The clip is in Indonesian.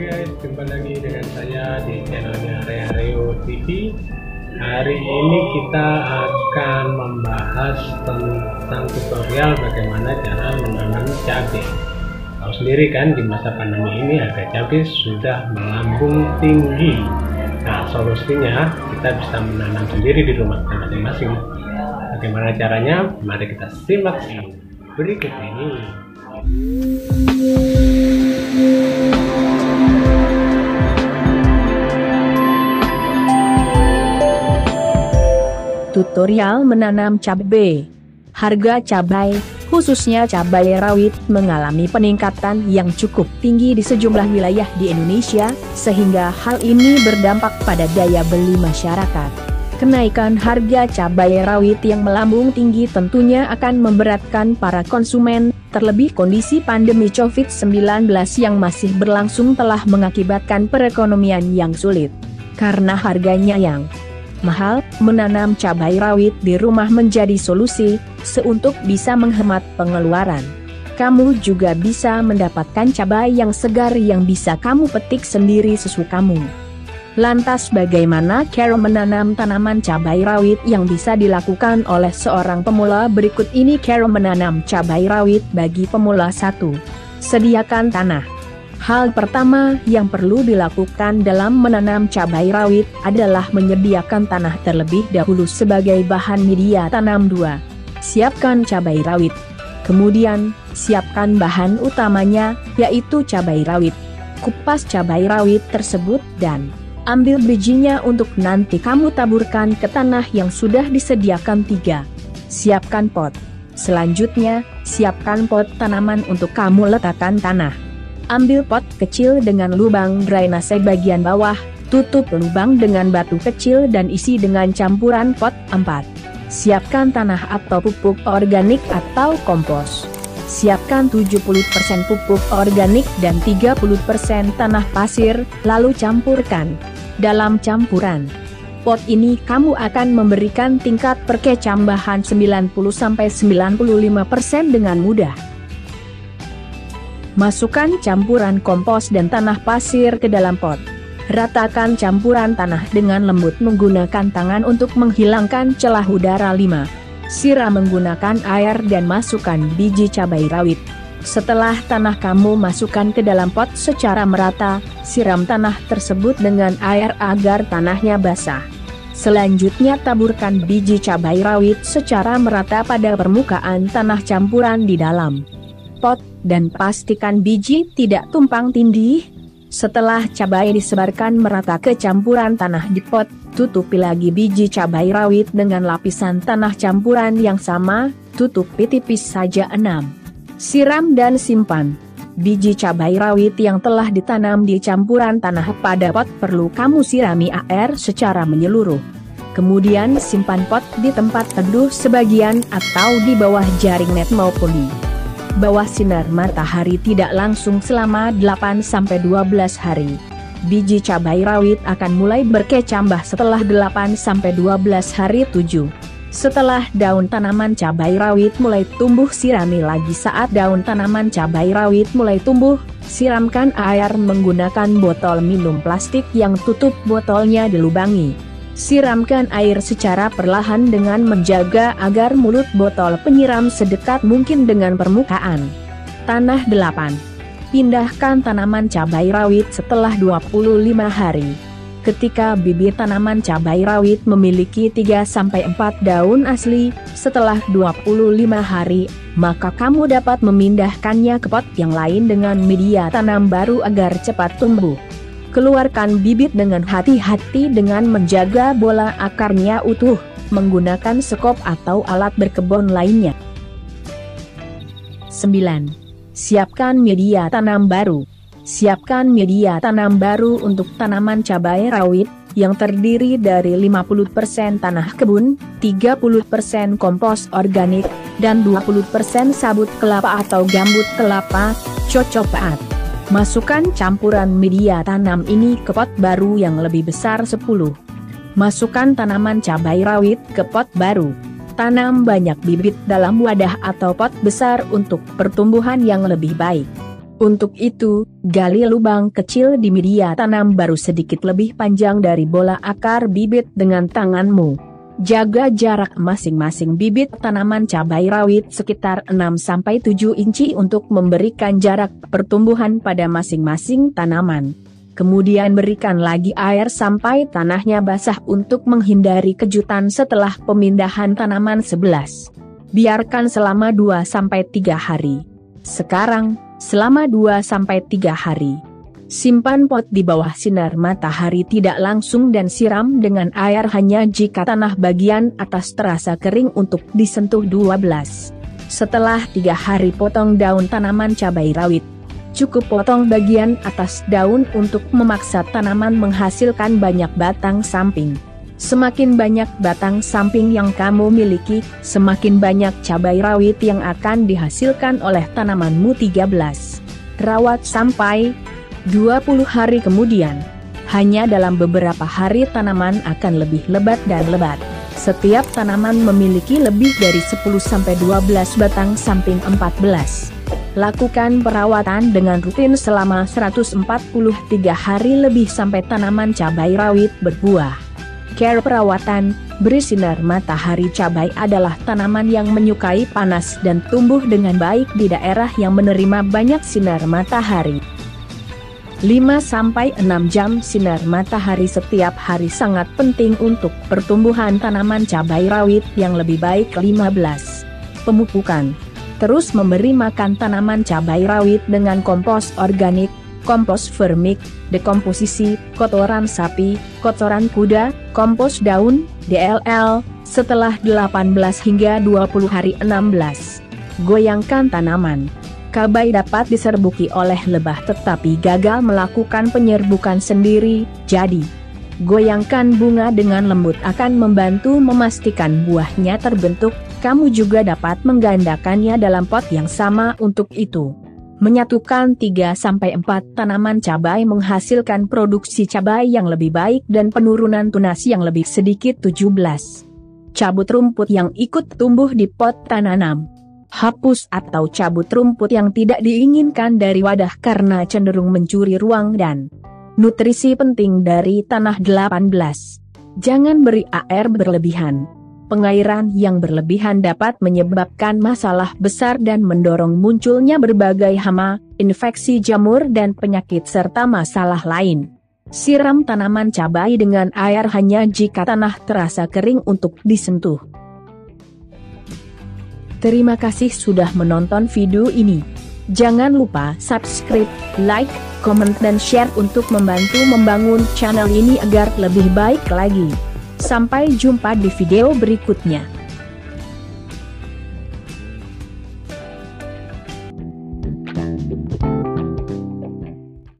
guys, jumpa lagi dengan saya di channelnya Reo TV. Hari ini kita akan membahas tentang tutorial bagaimana cara menanam cabai. Tahu sendiri kan di masa pandemi ini harga cabai sudah melambung tinggi. Nah solusinya kita bisa menanam sendiri di rumah masing-masing. Bagaimana caranya? Mari kita simak berikut ini. Tutorial menanam cabai. Harga cabai, khususnya cabai rawit, mengalami peningkatan yang cukup tinggi di sejumlah wilayah di Indonesia, sehingga hal ini berdampak pada daya beli masyarakat. Kenaikan harga cabai rawit yang melambung tinggi tentunya akan memberatkan para konsumen, terlebih kondisi pandemi COVID-19 yang masih berlangsung telah mengakibatkan perekonomian yang sulit. Karena harganya yang mahal, menanam cabai rawit di rumah menjadi solusi, seuntuk bisa menghemat pengeluaran. Kamu juga bisa mendapatkan cabai yang segar yang bisa kamu petik sendiri sesukamu. Lantas bagaimana cara menanam tanaman cabai rawit yang bisa dilakukan oleh seorang pemula berikut ini cara menanam cabai rawit bagi pemula 1. Sediakan tanah. Hal pertama yang perlu dilakukan dalam menanam cabai rawit adalah menyediakan tanah terlebih dahulu sebagai bahan media tanam dua. Siapkan cabai rawit. Kemudian, siapkan bahan utamanya, yaitu cabai rawit. Kupas cabai rawit tersebut dan ambil bijinya untuk nanti kamu taburkan ke tanah yang sudah disediakan tiga. Siapkan pot. Selanjutnya, siapkan pot tanaman untuk kamu letakkan tanah. Ambil pot kecil dengan lubang drainase bagian bawah, tutup lubang dengan batu kecil dan isi dengan campuran pot 4. Siapkan tanah atau pupuk organik atau kompos. Siapkan 70% pupuk organik dan 30% tanah pasir, lalu campurkan. Dalam campuran pot ini kamu akan memberikan tingkat perkecambahan 90-95% dengan mudah. Masukkan campuran kompos dan tanah pasir ke dalam pot. Ratakan campuran tanah dengan lembut menggunakan tangan untuk menghilangkan celah udara 5. Siram menggunakan air dan masukkan biji cabai rawit. Setelah tanah kamu masukkan ke dalam pot secara merata, siram tanah tersebut dengan air agar tanahnya basah. Selanjutnya taburkan biji cabai rawit secara merata pada permukaan tanah campuran di dalam pot, dan pastikan biji tidak tumpang tindih. Setelah cabai disebarkan merata ke campuran tanah di pot, tutupi lagi biji cabai rawit dengan lapisan tanah campuran yang sama, tutupi tipis saja 6. Siram dan simpan. Biji cabai rawit yang telah ditanam di campuran tanah pada pot perlu kamu sirami air secara menyeluruh. Kemudian simpan pot di tempat teduh sebagian atau di bawah jaring net maupun di bawah sinar matahari tidak langsung selama 8-12 hari. Biji cabai rawit akan mulai berkecambah setelah 8-12 hari 7. Setelah daun tanaman cabai rawit mulai tumbuh sirami lagi saat daun tanaman cabai rawit mulai tumbuh, siramkan air menggunakan botol minum plastik yang tutup botolnya dilubangi. Siramkan air secara perlahan dengan menjaga agar mulut botol penyiram sedekat mungkin dengan permukaan. Tanah 8. Pindahkan tanaman cabai rawit setelah 25 hari. Ketika bibit tanaman cabai rawit memiliki 3-4 daun asli, setelah 25 hari, maka kamu dapat memindahkannya ke pot yang lain dengan media tanam baru agar cepat tumbuh. Keluarkan bibit dengan hati-hati dengan menjaga bola akarnya utuh, menggunakan sekop atau alat berkebun lainnya. 9. Siapkan media tanam baru. Siapkan media tanam baru untuk tanaman cabai rawit, yang terdiri dari 50% tanah kebun, 30% kompos organik, dan 20% sabut kelapa atau gambut kelapa, cocok paat. Masukkan campuran media tanam ini ke pot baru yang lebih besar 10. Masukkan tanaman cabai rawit ke pot baru. Tanam banyak bibit dalam wadah atau pot besar untuk pertumbuhan yang lebih baik. Untuk itu, gali lubang kecil di media tanam baru sedikit lebih panjang dari bola akar bibit dengan tanganmu. Jaga jarak masing-masing bibit tanaman cabai rawit sekitar 6-7 inci untuk memberikan jarak pertumbuhan pada masing-masing tanaman. Kemudian berikan lagi air sampai tanahnya basah untuk menghindari kejutan setelah pemindahan tanaman 11. Biarkan selama 2-3 hari. Sekarang, selama 2-3 hari. Simpan pot di bawah sinar matahari tidak langsung dan siram dengan air hanya jika tanah bagian atas terasa kering untuk disentuh 12. Setelah tiga hari potong daun tanaman cabai rawit. Cukup potong bagian atas daun untuk memaksa tanaman menghasilkan banyak batang samping. Semakin banyak batang samping yang kamu miliki, semakin banyak cabai rawit yang akan dihasilkan oleh tanamanmu 13. Rawat sampai 20 hari kemudian. Hanya dalam beberapa hari tanaman akan lebih lebat dan lebat. Setiap tanaman memiliki lebih dari 10-12 batang samping 14. Lakukan perawatan dengan rutin selama 143 hari lebih sampai tanaman cabai rawit berbuah. Care perawatan, beri sinar matahari cabai adalah tanaman yang menyukai panas dan tumbuh dengan baik di daerah yang menerima banyak sinar matahari. 5-6 jam sinar matahari setiap hari sangat penting untuk pertumbuhan tanaman cabai rawit yang lebih baik 15. Pemupukan Terus memberi makan tanaman cabai rawit dengan kompos organik, kompos vermik, dekomposisi, kotoran sapi, kotoran kuda, kompos daun, DLL, setelah 18 hingga 20 hari 16. Goyangkan tanaman. Cabai dapat diserbuki oleh lebah tetapi gagal melakukan penyerbukan sendiri, jadi goyangkan bunga dengan lembut akan membantu memastikan buahnya terbentuk, kamu juga dapat menggandakannya dalam pot yang sama untuk itu. Menyatukan 3-4 tanaman cabai menghasilkan produksi cabai yang lebih baik dan penurunan tunas yang lebih sedikit 17. Cabut rumput yang ikut tumbuh di pot tanam. Hapus atau cabut rumput yang tidak diinginkan dari wadah karena cenderung mencuri ruang dan nutrisi penting dari tanah 18. Jangan beri air berlebihan pengairan yang berlebihan dapat menyebabkan masalah besar dan mendorong munculnya berbagai hama, infeksi jamur dan penyakit serta masalah lain. Siram tanaman cabai dengan air hanya jika tanah terasa kering untuk disentuh. Terima kasih sudah menonton video ini. Jangan lupa subscribe, like, komen dan share untuk membantu membangun channel ini agar lebih baik lagi. Sampai jumpa di video berikutnya.